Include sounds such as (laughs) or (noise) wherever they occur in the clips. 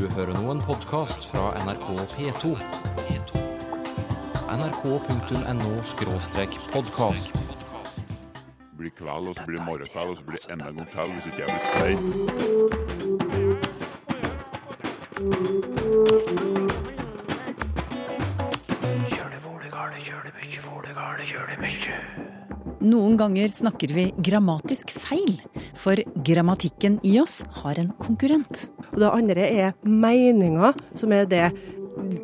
Du hører nå en podkast fra NRK P2. nrk.no-podkast. blir kveld, og så blir det morgenkveld, og så blir det enda en gang til hvis ikke jeg blir stein. Noen ganger snakker vi grammatisk feil, for grammatikken i oss har en konkurrent. Og det andre er meninger, som er det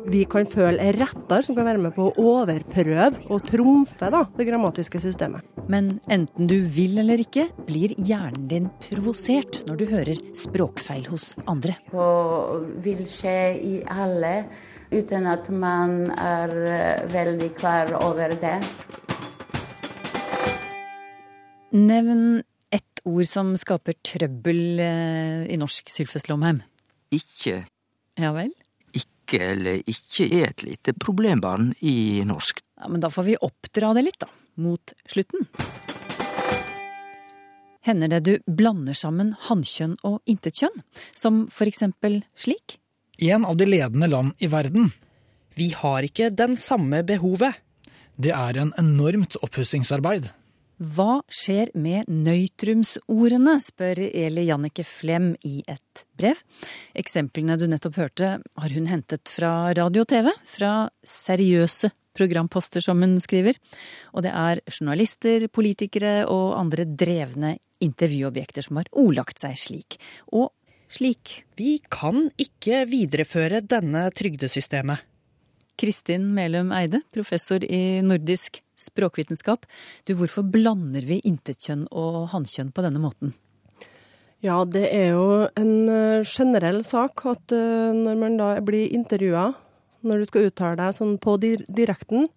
vi kan føle er rettere, som kan være med på å overprøve og trumfe da, det grammatiske systemet. Men enten du vil eller ikke, blir hjernen din provosert når du hører språkfeil hos andre. Det vil skje i alle, uten at man er eh, veldig klar over det. Nevn ett ord som skaper trøbbel eh, i norsk, Sylfest Lomheim. Ikke, Ja vel? ikke eller ikke er et lite problembarn i norsk. Ja, Men da får vi oppdra det litt, da. Mot slutten. Hender det du blander sammen hannkjønn og intetkjønn? Som for eksempel slik? En av de ledende land i verden. Vi har ikke den samme behovet. Det er en enormt oppussingsarbeid. Hva skjer med nøytrumsordene, spør Eli Jannicke Flem i et brev. Eksemplene du nettopp hørte, har hun hentet fra radio og TV, fra seriøse programposter, som hun skriver. Og det er journalister, politikere og andre drevne intervjuobjekter som har ordlagt seg slik. Og slik. Vi kan ikke videreføre denne trygdesystemet. Kristin Melum Eide, professor i nordisk språkvitenskap. Du, hvorfor blander vi intetkjønn og hannkjønn på denne måten? Ja, det er jo en eh, generell sak at eh, når man da blir intervjua, når du skal uttale deg sånn på direkten,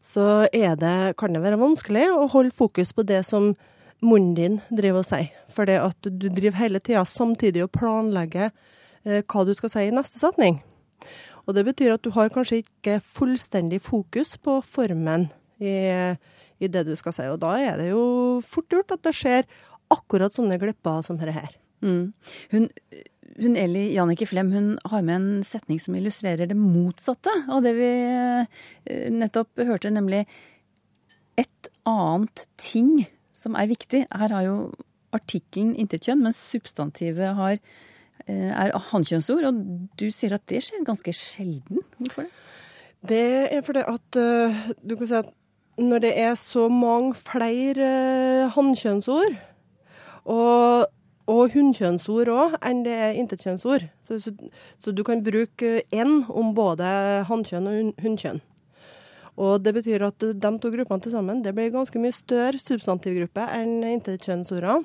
så det, kan det være vanskelig å holde fokus på det som munnen din driver og sier. For det at du driver hele tida samtidig og planlegger eh, hva du skal si i neste setning. Og det betyr at du har kanskje ikke fullstendig fokus på formen i, i det du skal si. Og da er det jo fort gjort at det skjer akkurat sånne glipper som dette her. Mm. Hun, hun Eli Jannike Flem hun har med en setning som illustrerer det motsatte av det vi eh, nettopp hørte, nemlig et annet ting som er viktig. Her har jo artikkelen intetkjønn, mens substantivet har, er hankjønnsord, Og du sier at det skjer ganske sjelden. Hvorfor det? Det er fordi at øh, du kan si at når det er så mange flere øh, hannkjønnsord og, og hunnkjønnsord òg enn det er intetkjønnsord, så, så, så du kan bruke én om både hannkjønn og hun- hunnkjønn. Og det betyr at de to gruppene til sammen det blir ganske mye større substantivgruppe enn intetkjønnsordene.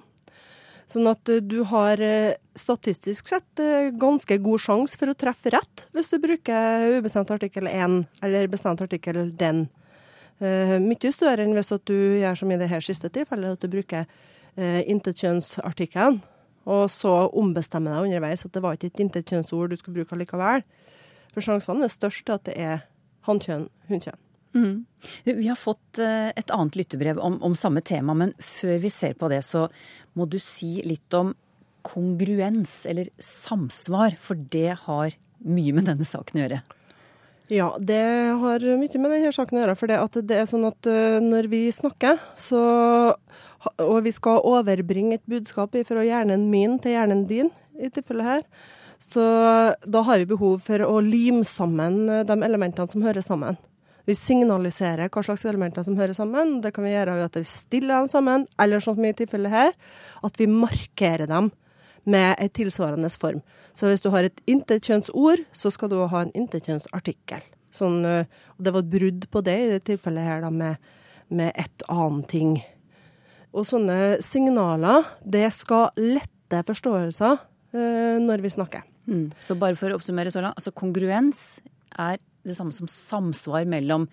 Sånn at eh, du har eh, statistisk sett eh, ganske god sjanse for å treffe rett hvis du bruker ubestemt artikkel 1 eller bestemt artikkel den. Mye større enn hvis du gjør som i det her siste tilfellet, at du bruker intetkjønnsartikkelen, og så ombestemmer deg underveis at det var ikke et intetkjønnsord du skulle bruke likevel. For sjansene er størst til at det er hannkjønn, hunnkjønn. Mm. Vi har fått eh, et annet lyttebrev om, om samme tema, men før vi ser på det, så må du si litt om kongruens, eller samsvar, for det har mye med denne saken å gjøre. Ja, det har mye med denne saken å gjøre. For det, er sånn at øh, når vi snakker, så, og vi skal overbringe et budskap fra hjernen min til hjernen din, i tilfellet her, så da har vi behov for å lime sammen øh, de elementene som hører sammen. Vi signaliserer hva slags elementer som hører sammen. Det kan vi gjøre ved at vi stiller dem sammen, eller sånn som i tilfellet her, at vi markerer dem med en tilsvarende form. Så hvis du har et intetkjønnsord, så skal du ha en intetkjønnsartikkel. Sånn, og det var et brudd på det i det tilfellet her da, med, med et annet ting. Og sånne signaler, det skal lette forståelser eh, når vi snakker. Mm. Så bare for å oppsummere så langt, altså kongruens er det samme som samsvar mellom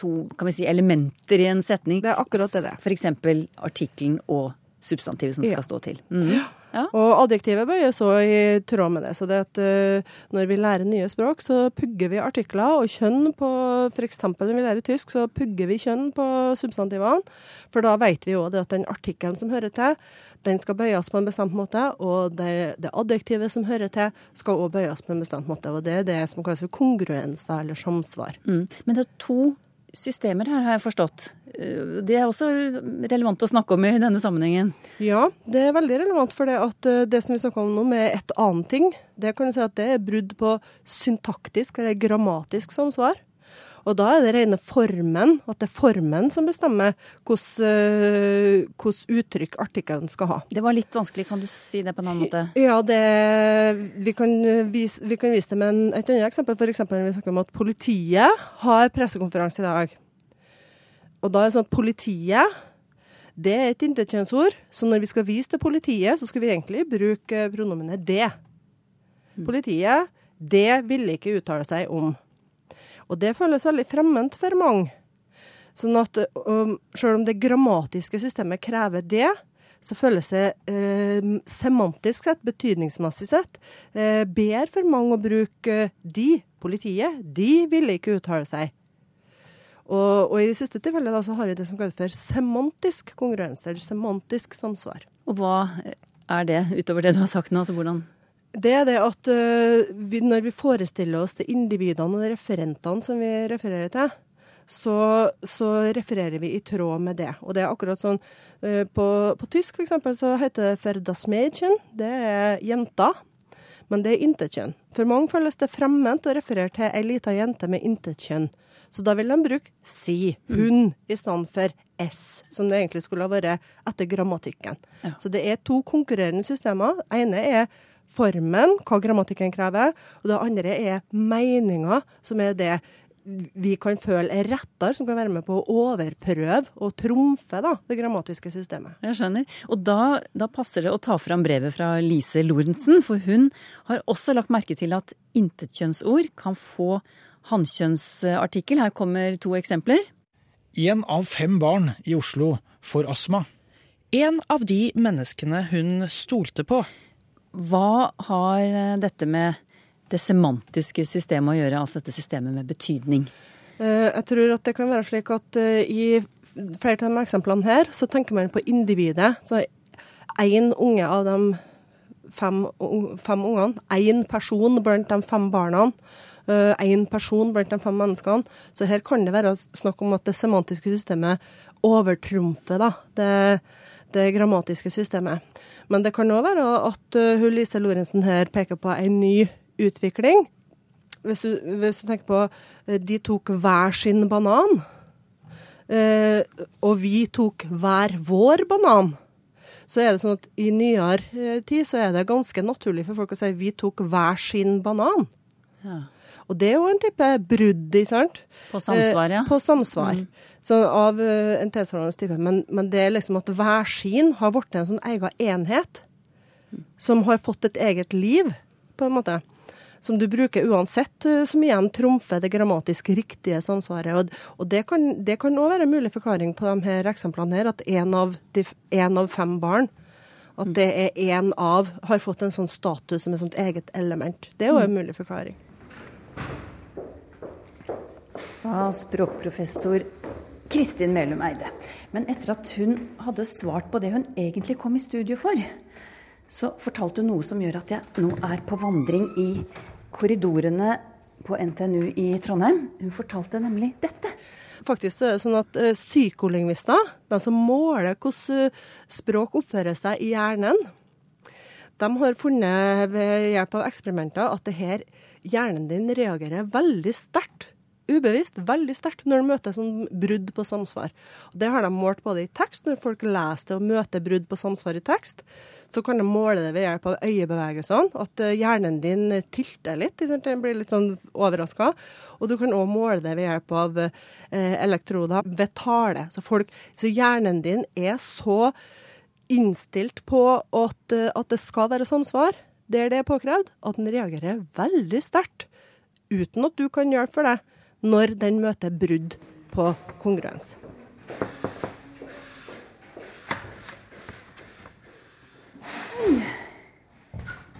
to kan vi si, elementer i en setning. Det er akkurat det det eksempel artikkelen og substantivet som Ja. skal stå til. Mm. Ja. Og adjektivet bøyes òg i tråd med det. Så det at uh, når vi lærer nye språk, så pugger vi artikler og kjønn på F.eks. når vi lærer tysk, så pugger vi kjønn på substantivene. For da vet vi òg at den artikkelen som hører til, den skal bøyes på en bestemt måte, og det, det adjektivet som hører til, skal òg bøyes på en bestemt måte. Og det er det som kalles for kongruens, eller samsvar. Mm. Men det er to systemer her, har jeg forstått. Eh, Det er også relevant å snakke om i denne sammenhengen. Ja, det er veldig relevant, for det at eh, det som vi snakker om nå med et annet ting, det kan du si at det er brudd på syntaktisk eller grammatisk samsvar. Og da er det rene formen, at det er formen som bestemmer hvilket uttrykk artikkelen skal ha. Det var litt vanskelig, kan du si det på en annen måte? Ja, det, vi, kan vise, vi kan vise det med en, et annet eksempel. F.eks. når vi snakker om at politiet har pressekonferanse i dag. Og da er det sånn at politiet det er et intetkjønnsord, så når vi skal vise til politiet, så skal vi egentlig bruke pronomenet det. Politiet, det ville ikke uttale seg om. Og det føles veldig fremmed for mange. Sånn at um, selv om det grammatiske systemet krever det, så føles det eh, semantisk sett, betydningsmessig sett, eh, bedre for mange å bruke eh, de, politiet. De ville ikke uttale seg. Og, og i det siste tilfellet da, så har vi det som kalles for semantisk kongruens, eller semantisk samsvar. Og hva er det, utover det du har sagt nå? Altså hvordan Det er det at øh, vi, når vi forestiller oss de individene og de referentene som vi refererer til, så, så refererer vi i tråd med det. Og det er akkurat sånn øh, På, på tysk eksempel så heter det for das Mädchen, det er jenta. Men det er intetkjønn. For mange føles det fremmed å referere til ei lita jente med intetkjønn. Så da vil de bruke si, hun, i stedet for s, som det egentlig skulle ha vært etter grammatikken. Ja. Så det er to konkurrerende systemer. Ene er formen, hva grammatikken krever, og det andre er meninga, som er det vi kan føle er rettere, som kan være med på å overprøve og trumfe da, det grammatiske systemet. Jeg skjønner. Og da, da passer det å ta fram brevet fra Lise Lorentzen, for hun har også lagt merke til at intetkjønnsord kan få hannkjønnsartikkel. Her kommer to eksempler. Én av fem barn i Oslo får astma. En av de menneskene hun stolte på. Hva har eh, dette med det semantiske systemet å gjøre, altså dette systemet med betydning? Eh, Jeg tror at det kan være slik at eh, i flere av de eksemplene her, så tenker man på individet. Så én unge av de fem, fem ungene, én person blant de fem barna, én person blant de fem menneskene. Så her kan det være snakk om at det semantiske systemet overtrumfer da, det, det grammatiske systemet. Men det kan òg være at eh, hun Lise Lorentzen her peker på en ny utvikling. Hvis du, hvis du tenker på eh, de tok hver sin banan, eh, og vi tok hver vår banan, så er det sånn at i nyere tid så er det ganske naturlig for folk å si vi tok hver sin banan. Ja. Og det er jo en type brudd, ikke sant? På samsvar, ja. Eh, på samsvar. Så av eh, en tilsvarende type. Men, men det er liksom at hver sin har blitt en sånn egen enhet som har fått et eget liv, på en måte. Som du bruker uansett, eh, som igjen trumfer det grammatisk riktige samsvaret. Og, og det kan det òg være en mulig forklaring på de her eksemplene her, at én av, en av fem barn at det er én av har fått en sånn status som et sånt eget element. Det er jo en mulig forklaring. Sa språkprofessor Kristin Melum Eide. Men etter at hun hadde svart på det hun egentlig kom i studio for, så fortalte hun noe som gjør at jeg nå er på vandring i korridorene på NTNU i Trondheim. Hun fortalte nemlig dette. Faktisk er det sånn at eh, psykolingvister, de som måler hvordan eh, språk oppfører seg i hjernen, de har funnet ved hjelp av eksperimenter at det her hjernen din reagerer veldig sterkt. Ubevisst, veldig sterkt, når du møter sånn brudd på samsvar. Det har de målt både i tekst, når folk leser det og møter brudd på samsvar i tekst, så kan de måle det ved hjelp av øyebevegelsene, at eh, hjernen din tilter litt, den blir litt sånn overraska. Og du kan òg måle det ved hjelp av eh, elektroder ved tale. Så, folk, så hjernen din er så innstilt på at, eh, at det skal være samsvar, der det er påkrevd, at den reagerer veldig sterkt, uten at du kan hjelpe for det, når den møter brudd på kongruens.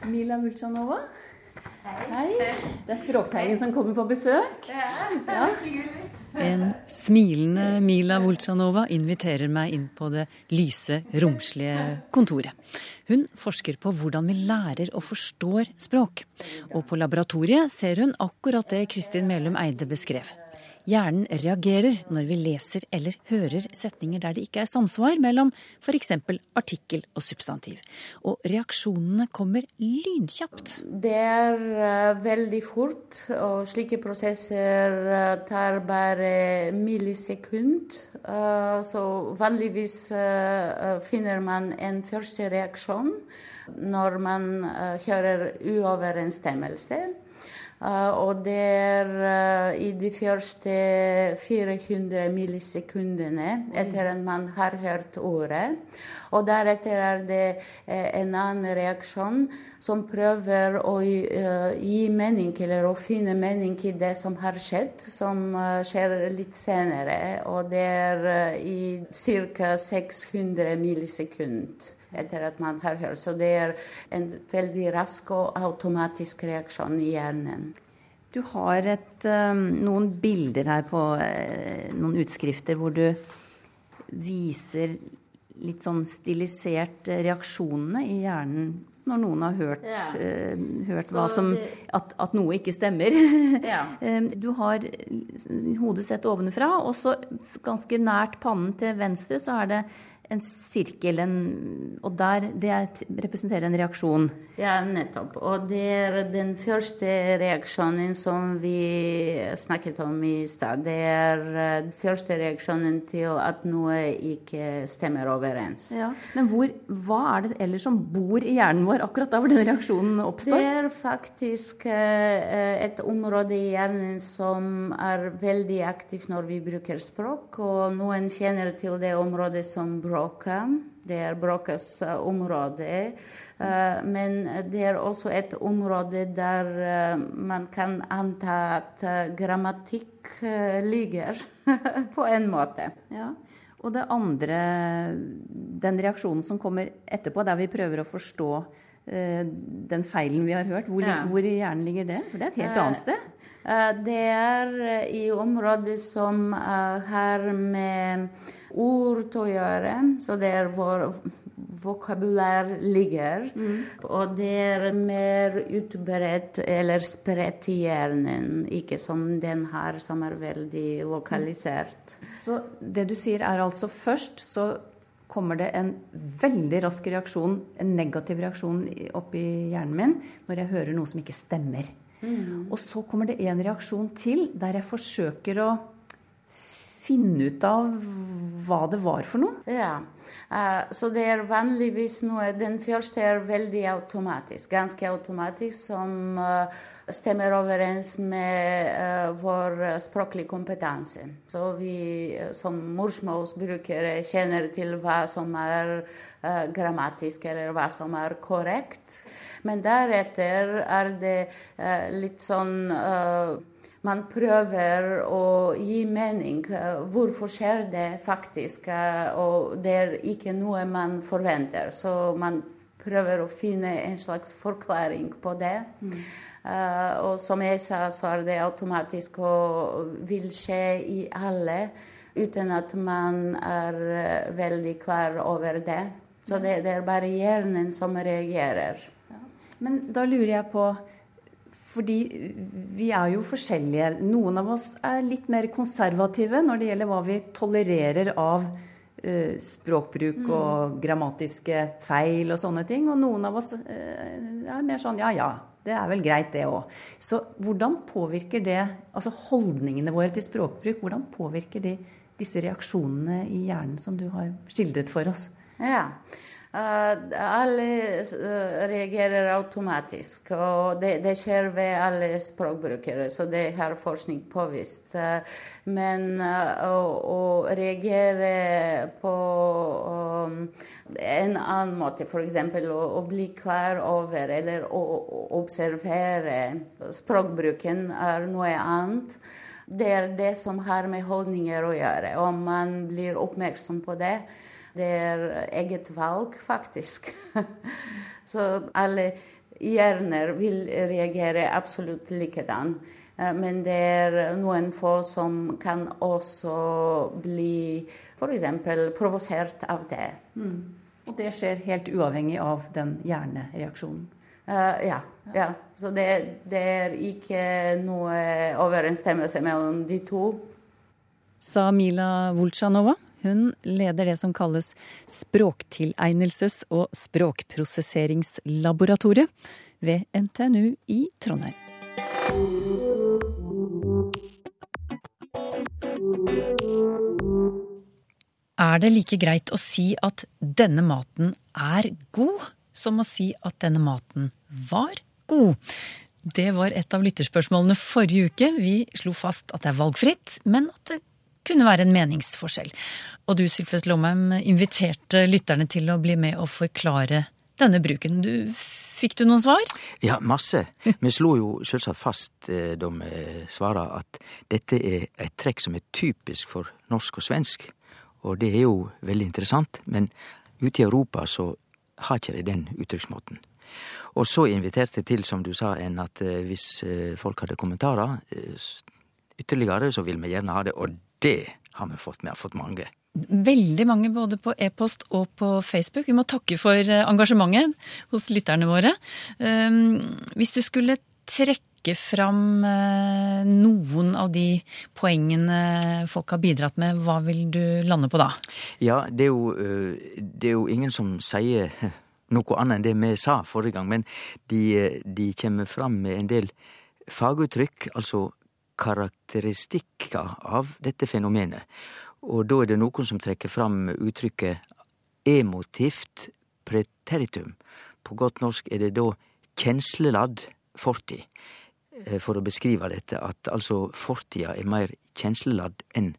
Mila Vulcanova. Hei. Det er Språkteigen som kommer på besøk. Ja, det er Ja. En smilende Mila Vulcanova inviterer meg inn på det lyse, romslige kontoret. Hun forsker på hvordan vi lærer og forstår språk. Og på laboratoriet ser hun akkurat det Kristin Melum Eide beskrev. Hjernen reagerer når vi leser eller hører setninger der det ikke er samsvar mellom f.eks. artikkel og substantiv. Og reaksjonene kommer lynkjapt. Det er uh, veldig fort, og slike prosesser uh, tar bare millisekund. Uh, så vanligvis finner man en første reaksjon når man hører uoverensstemmelse. Uh, og det er uh, i de første 400 millisekundene etter at man har hørt ordet. Og deretter er det uh, en annen reaksjon som prøver å gi mening eller å finne mening i det som har skjedd, som skjer litt senere. Og det er i ca. 600 millisekunder etter at man har hørt. Så det er en veldig rask og automatisk reaksjon i hjernen. Du har et, noen bilder her på noen utskrifter hvor du viser litt sånn stilisert reaksjonene i hjernen når noen har hørt, ja. uh, hørt som, at, at, noe ikke stemmer. (laughs) Ja. (laughs) du har hodet sett ovenfra, og så ganske nært pannen til venstre så er det en sirkel, en, og der, det representerer en reaksjon. Ja, nettopp. Og det er den første reaksjonen som vi snakket om i stad. Det er den eh, første reaksjonen til at noe ikke stemmer overens. Ja. Men hvor, hva er det ellers som bor i hjernen vår akkurat da hvor den reaksjonen oppstår? Det er faktisk eh, et område i hjernen som er veldig aktivt når vi bruker språk, og noen kjenner til det området som bruk bråket. Det er bråkets eh, område. Eh, men det er også et område der eh, man kan anta at grammatikk ligger, (laughs) på en måte. Ja. Og det andre, den reaksjonen som kommer etterpå, der vi prøver å forstå den feilen vi har hørt, hvor, ja. hvor i hjernen ligger det? For det er et helt annet sted? Det er i området som har med ord å gjøre. Så det er hvor vokabulær ligger. Mm. Og det er mer utbredt eller spredt i hjernen, ikke som den her, som er veldig lokalisert. Så det du sier er altså først så kommer det en veldig rask reaksjon, en negativ reaksjon oppi hjernen min når jeg hører noe som ikke stemmer. Mm. Og så kommer det en reaksjon til der jeg forsøker å finne ut av hva det var for noe? Ja, uh, så det er vanligvis noe Den første er veldig automatisk, ganske automatisk, som uh, stemmer overens med uh, vår språklige kompetanse. Så vi som morsmålsbrukere kjenner til hva som er grammatisk, eller hva som er korrekt. Men deretter er det litt sånn man prøver å gi mening. Hvorfor skjer det faktisk? Og det er ikke noe man forventer. Så man prøver å finne en slags forklaring på det. Mm. Uh, og som jeg sa, så er det automatisk og vil skje i alle uten at man er veldig klar over det. Så det, det er bare hjernen som reagerer. Ja. Men da lurer jeg på fordi vi er jo forskjellige. Noen av oss er litt mer konservative når det gjelder hva vi tolererer av eh, språkbruk mm. og grammatiske feil og sånne ting. Og noen av oss eh, er mer sånn ja ja, det er vel greit det òg. Så hvordan påvirker det, altså holdningene våre til språkbruk, hvordan påvirker de disse reaksjonene i hjernen som du har skildret for oss? Ja, alle eh, reagerer automatisk, og det, det, skjer ved alle språkbrukere, så det har forskning påvist. Eh, men eh, å, å reagere på um, en annen måte, f.eks. Å, å bli klar over eller å, å observere språkbruken, er noe annet. Det er det som har med holdninger å gjøre. Om man blir oppmerksom på det, det er eget valg, faktisk. (laughs) Så alle hjerner vil reagere absolutt likedan. Eh, Men det er noen få som kan også bli f.eks. provosert av det. Og det skjer helt uavhengig av den hjernereaksjonen. Uh, ja, ja. Så det, det er ikke noe overensstemmelse mellom de to. Sa Mila Vultsjanova. Hun leder det som kalles Språktilegnelses- og språkprosesseringslaboratoriet ved NTNU i Trondheim. Er det like greit å si at denne maten er god, som å si at denne maten var god? Det var et av lytterspørsmålene forrige uke. Vi slo fast at det er valgfritt, men at det kunne være en meningsforskjell. Og du, Sylfest Lomheim, inviterte lytterne til å bli med og forklare denne bruken. Du, fikk du noen svar? Ja, masse. Vi slo jo selvsagt fast eh, da vi svara at dette er et trekk som er typisk for norsk og svensk. Og det er jo veldig interessant, men ute i Europa så har ikke de den uttrykksmåten. Og så inviterte jeg til, som du sa, en at eh, hvis eh, folk hadde kommentarer ytterligere, så vil vi gjerne ha det. Og det har vi fått. Vi har fått mange. Veldig mange både på e-post og på Facebook. Vi må takke for eh, engasjementet hos lytterne våre. Um, Hvis du skulle trekke fram eh, noen av de poengene folk har bidratt med, hva vil du lande på da? Ja, det er jo, eh, det er jo ingen som sier noe annet enn det vi sa forrige gang, men de, de kommer fram med en del faguttrykk, altså karakteristikker av dette fenomenet. Og da er det noen som trekker fram uttrykket emotivt preteritum. På godt norsk er det da kjensleladd fortid, eh, for å beskrive dette, at altså fortida er mer kjensleladd enn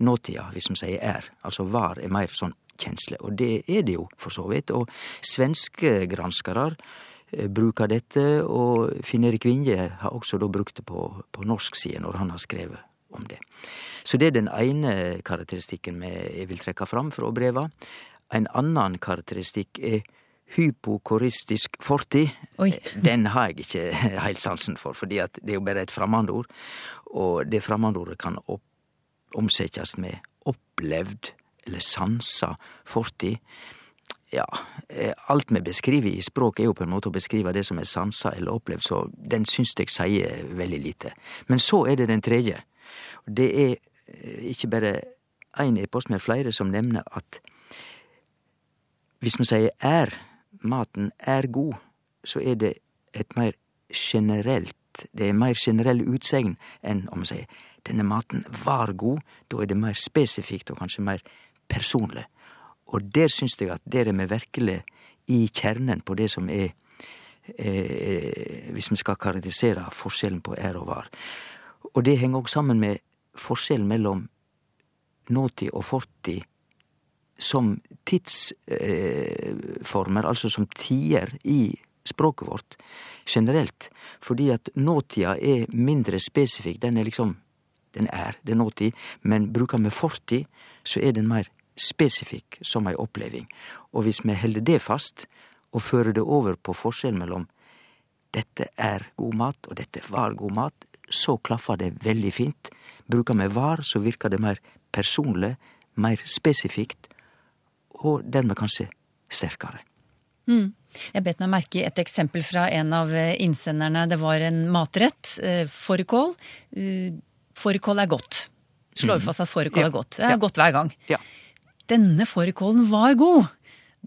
nåtida, hvis man sier er. Altså var er mer sånn kjensle. Og det er det jo, for så vidt. Og svenske granskarar eh, bruker dette, og Finn Erik Vinje har også da brukt det på, på norsk side når han har skrevet om det. Så det er den ene karakteristikken jeg vil trekke fram fra breva. En annen karakteristikk er hypokoristisk fortid. Oi. Den har jeg ikke (laughs) helt sansen for, fordi det er jo bare et fremmedord. Og det fremmedordet kan opp, omsettes med opplevd eller sansa fortid. Ja, eh, alt vi beskriver i språk er jo på en måte å beskrive det som er sansa eller opplevd, så den syns jeg sier veldig lite. Men så er det den tredje. Det er eh, ikke bare én e-post, men flere som nevner at hvis me sier er, maten er god, så er det et mer generelt, det er mer generell utsegn enn om me sier denne maten var god, da er det mer spesifikt og kanskje mer personlig. Og der syns jeg at der er vi virkelig i kjernen på det som er eh, Hvis vi skal karakterisere forskjellen på er og var. Og det henger òg sammen med forskjellen mellom nåtid og fortid som tidsformer, altså som tider i språket vårt generelt. Fordi at nåtida er mindre spesifikk. Den er liksom Den er, det er nåtid. Men bruker vi fortid, så er den mer spesifikk som ei oppleving. Og hvis vi holder det fast, og fører det over på forskjellen mellom dette er god mat, og dette var god mat, så klaffer det veldig fint. Bruker vi var, så virker det mer personlig, mer spesifikt, og dermed kanskje sterkere. Jeg bet meg merke i et eksempel fra en av eh, innsenderne. Det var en matrett. eh, Fårikål. Eh, Fårikål er godt. Slår vi fast at fårikål Ja. er godt. Det er Ja. godt hver gang. Ja. Denne fårikålen var god.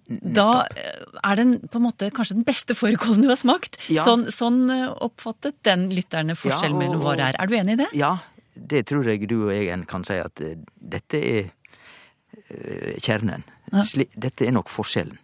Da eh, er den på en måte kanskje den beste fårikålen du har smakt. Ja. Sånn, sånn eh, oppfattet den lytterne forskjellen Ja, og- mellom hva det er. Er du enig i det? Ja, det tror jeg du og jeg kan si at eh, dette er kjernen. Ja. dette er nok forskjellen.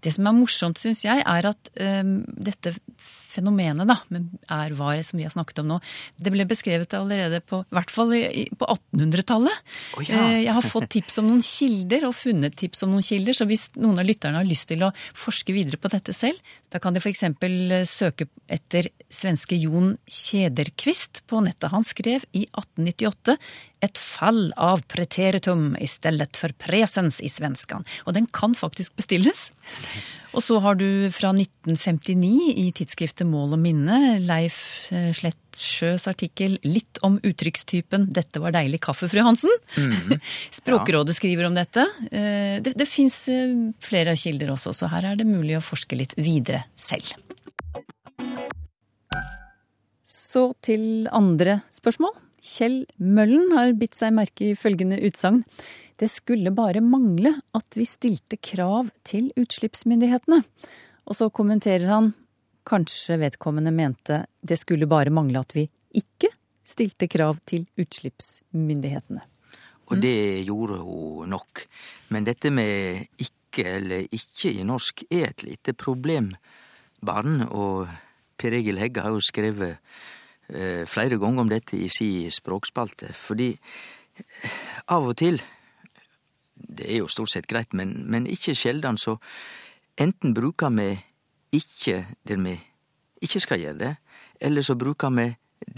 Det som er morsomt, syns jeg, er at um, dette fenomenet da, med ærvare som vi har snakket om nå, det ble beskrevet allerede på, i hvert fall i, på 1800-tallet. Oh, ja. Eh, Jeg har fått tips om noen kilder, og funnet tips om noen kilder, så hvis noen av lytterne har lyst til å forske videre på dette selv, da kan de f.eks. søke etter svenske Jon Kjederquist på nettet. Han skrev i 1898 et fall av preteritum i stedet for presens i svenskan. Og den kan faktisk bestilles. Og så har du fra 1959 i tidsskriftet Mål og minne Leif eh, Slettsjøs artikkel 'Litt om uttrykkstypen 'Dette var deilig kaffe, fru Hansen'. Mm. (laughs) Språkrådet skriver om dette. Eh, Det, det fins flere kilder også, så her er det mulig å forske litt videre selv. Så til andre spørsmål. Kjell Møllen har bitt seg merke i følgende utsagn. Det skulle bare mangle at vi stilte krav til utslippsmyndighetene. Og så kommenterer han kanskje vedkommende mente det skulle bare mangle at vi ikke stilte krav til utslippsmyndighetene. Og det gjorde hun nok. Men dette med ikke eller ikke i norsk er et lite problem, barn. Og Per Egil Hegge har jo skrevet eh, flere ganger om dette i si språkspalte. Fordi eh, av og til Det er jo stort sett greit, men, men ikke sjeldan så enten bruker vi ikke der vi ikke skal gjøre det, eller så bruker vi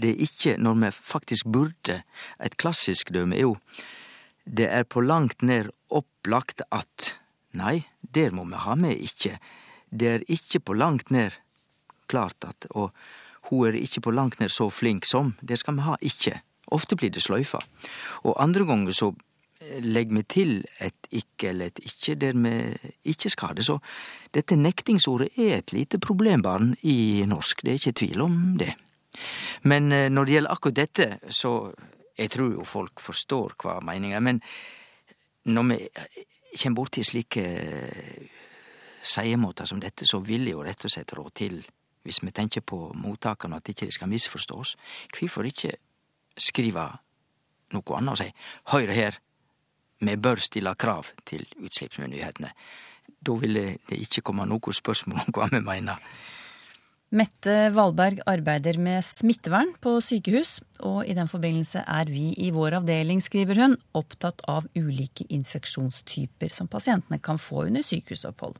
det ikke når vi faktisk burde. Et klassisk døme er jo det er på langt nær opplagt at Nei, der må vi ha med ikke. Det er ikke på langt nær klart at Og hun er ikke på langt nær så flink som. Det skal vi ha ikke. Ofte blir det sløyfa. Og andre ganger så legger vi til et ikke eller et ikke der vi ikke skal det. Så dette nektingsordet er et lite problembarn i norsk. Det er ikke tvil om det. Men eh, når det gjelder akkurat dette, så jeg tror jo folk forstår hva meninga er. Men når vi kommer borti slike seiemåter som dette, så vil jeg jo rett og slett rå til, hvis vi tenker på mottakerne, at ikke de skal misforstås, Hvorfor ikke skrive noe annet og si høyre her, vi bør stille krav til utslippsmyndighetene. Da ville det ikke komme noe spørsmål om hva vi mener. Mette Valberg arbeider med smittevern på sykehus, og i den forbindelse er vi i vår avdeling, skriver hun, opptatt av ulike infeksjonstyper som pasientene kan få under sykehusopphold.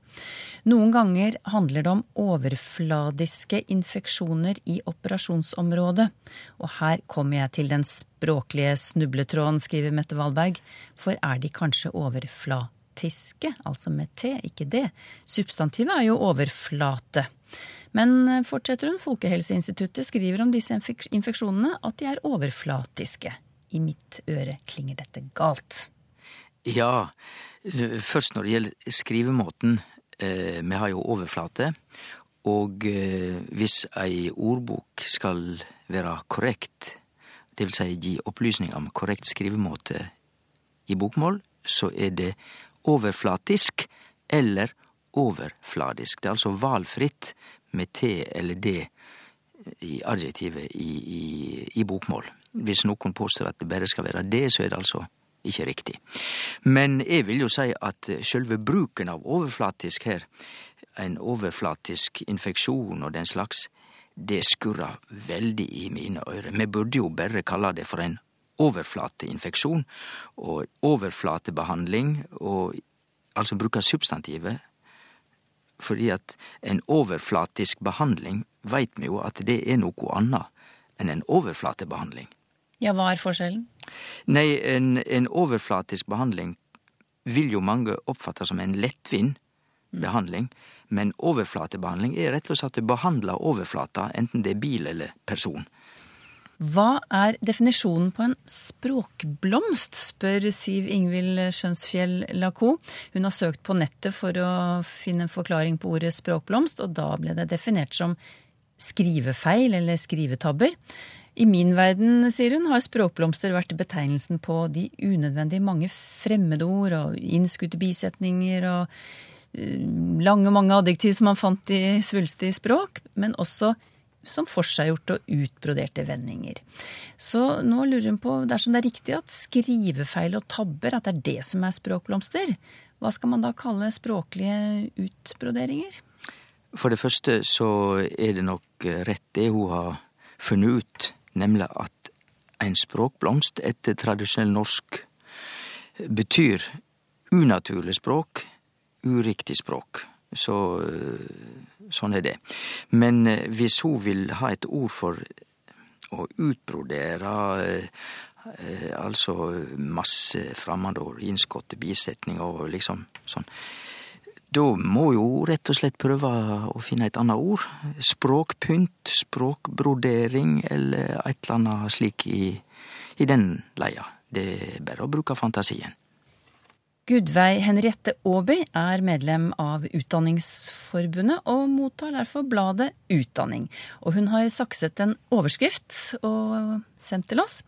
Noen ganger handler det om overfladiske infeksjoner i operasjonsområdet. Og her kommer jeg til den språklige snubletråden, skriver Mette Valberg, for er de kanskje overflatiske, altså med T, ikke det? Substantivet er jo overflate. Men fortsetter hun, Folkehelseinstituttet skriver om disse infeksjonene at de er overflatiske. I mitt øre klinger dette galt. Ja, først når det gjelder skrivemåten. Eh, vi har jo overflate. Og eh, hvis ei ordbok skal være korrekt, vil si gi opplysning om korrekt skrivemåte i bokmål, så er det overflatisk eller overfladisk. Det er altså valfritt med T eller D i adjektivet i, i, i bokmål. Hvis noen påstår at det bare skal være det, så er det altså ikke riktig. Men jeg vil jo si at sjølve bruken av overflatisk her, en overflatisk infeksjon og den slags, det skurrer veldig i mine ører. Vi burde jo bare kalle det for en overflateinfeksjon og overflatebehandling, og altså bruke substantivet fordi at en overflatisk behandling veit vi jo at det er noe annet enn en overflatebehandling. Ja, hva er forskjellen? Nei, en, en overflatisk behandling vil jo mange oppfatte som en lettvint behandling, men overflatebehandling er rett og slett å behandle overflata, enten det er bil eller person. Hva er definisjonen på en språkblomst, spør Siv Ingvild Skjønsfjell Lacoux. Hun har søkt på nettet for å finne en forklaring på ordet språkblomst, og da ble det definert som skrivefeil eller skrivetabber. I min verden, sier hun, har språkblomster vært betegnelsen på de unødvendig mange fremmedord og innskutte bisetninger og eh, lange, mange adjektiv som man fant i svulstig språk, men også som forseggjorte og utbroderte vendinger. Så nå lurer hun på, dersom det er riktig at skrivefeil og tabber, at det er det som er språkblomster, hva skal man da kalle språklige utbroderinger? For det første så er det nok rett det hun har funnet ut, nemlig at en språkblomst etter tradisjonell norsk betyr unaturlig språk, uriktig språk. Så sånn er det. Men eh, hvis hun vil ha et ord for å utbrodere eh, altså masse fremmedord, innskotte bisetninger og liksom sånn Da må jo rett og slett prøve å finne et annet ord. Språkpynt, språkbrodering eller et eller annet slik i, i den leia. Det er bare å bruke fantasien. Gudveig Henriette Aaby er medlem av Utdanningsforbundet og mottar derfor bladet Utdanning. Og hun har sakset en overskrift og sendt til oss.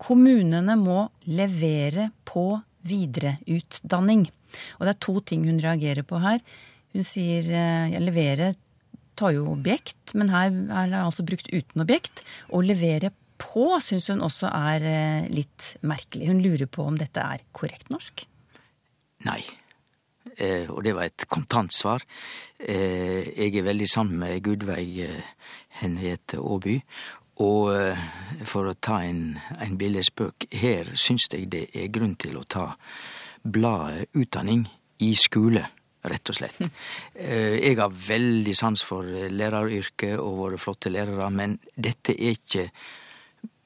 Kommunene må levere på videreutdanning. Og det er to ting hun reagerer på her. Hun sier eh, ja, levere tar jo objekt, men her er det altså brukt uten objekt. Å levere på syns hun også er eh, litt merkelig. Hun lurer på om dette er korrekt norsk? Nei. Eh, og det var et kontantsvar. Eh, jeg er veldig sammen med Gudveig eh, Henriette Aaby. Og eh, for å ta en, en billig spøk, her syns jeg det er grunn til å ta bladet Utdanning i skole, rett og slett. (laughs) Eh, jeg har veldig sans for læreryrket og våre flotte lærere, men dette er ikke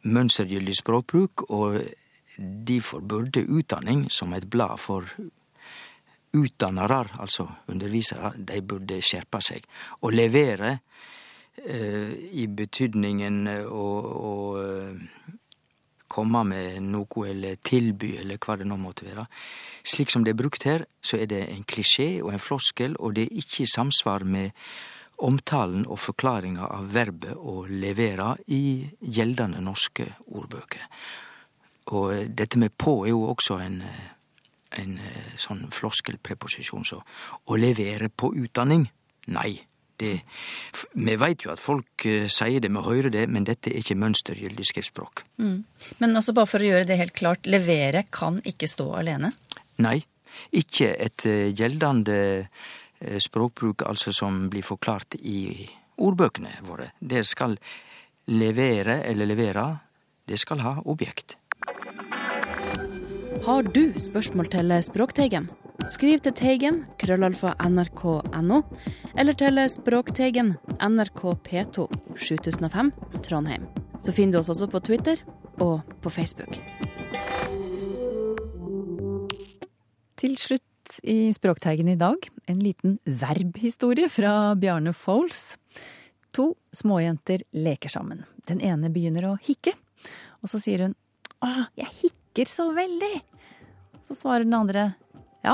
mønstergyldig språkbruk, og derfor burde Utdanning, som et blad for utdannarar, altså undervisere, de burde skjerpe seg og levere eh, i betydningen å, å eh, komme med noe eller tilby, eller hva det nå måtte være. Slik som det er brukt her, så er det en klisjé og en floskel, og det er ikke i samsvar med omtalen og forklaringa av verbet å levere i gjeldende norske ordbøker. Og dette med på er jo også en, en sånn floskelpreposisjon, så å levere på utdanning, nei. Det, vi veit jo at folk uh, sier det, vi hører det, men dette er ikke mønstergyldig skriftspråk. Mm. Men altså bare for å gjøre det helt klart, levere kan ikke stå alene? Nei, ikke et uh, gjeldende språkbruk altså som blir forklart i ordbøkene våre. Det skal levere eller levere, det skal ha objekt. Har du spørsmål til Språkteigen? Skriv til Teigen, krøllalfa nrk.no, eller til Språkteigen, NRK P2, 7005, Trondheim. Så finner du oss også på Twitter og på Facebook. Til slutt i Språkteigen i dag, en liten verbhistorie fra Bjarne Foles. To småjenter leker sammen. Den ene begynner å hikke, og så sier hun 'Å, jeg hikker så veldig'. Så svarer den andre ja,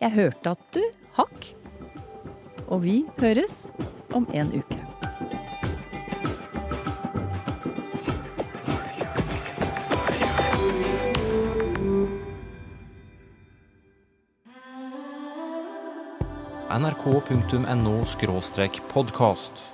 jeg hørte at du hakk. Og vi høres om en uke. nrk.no podkast.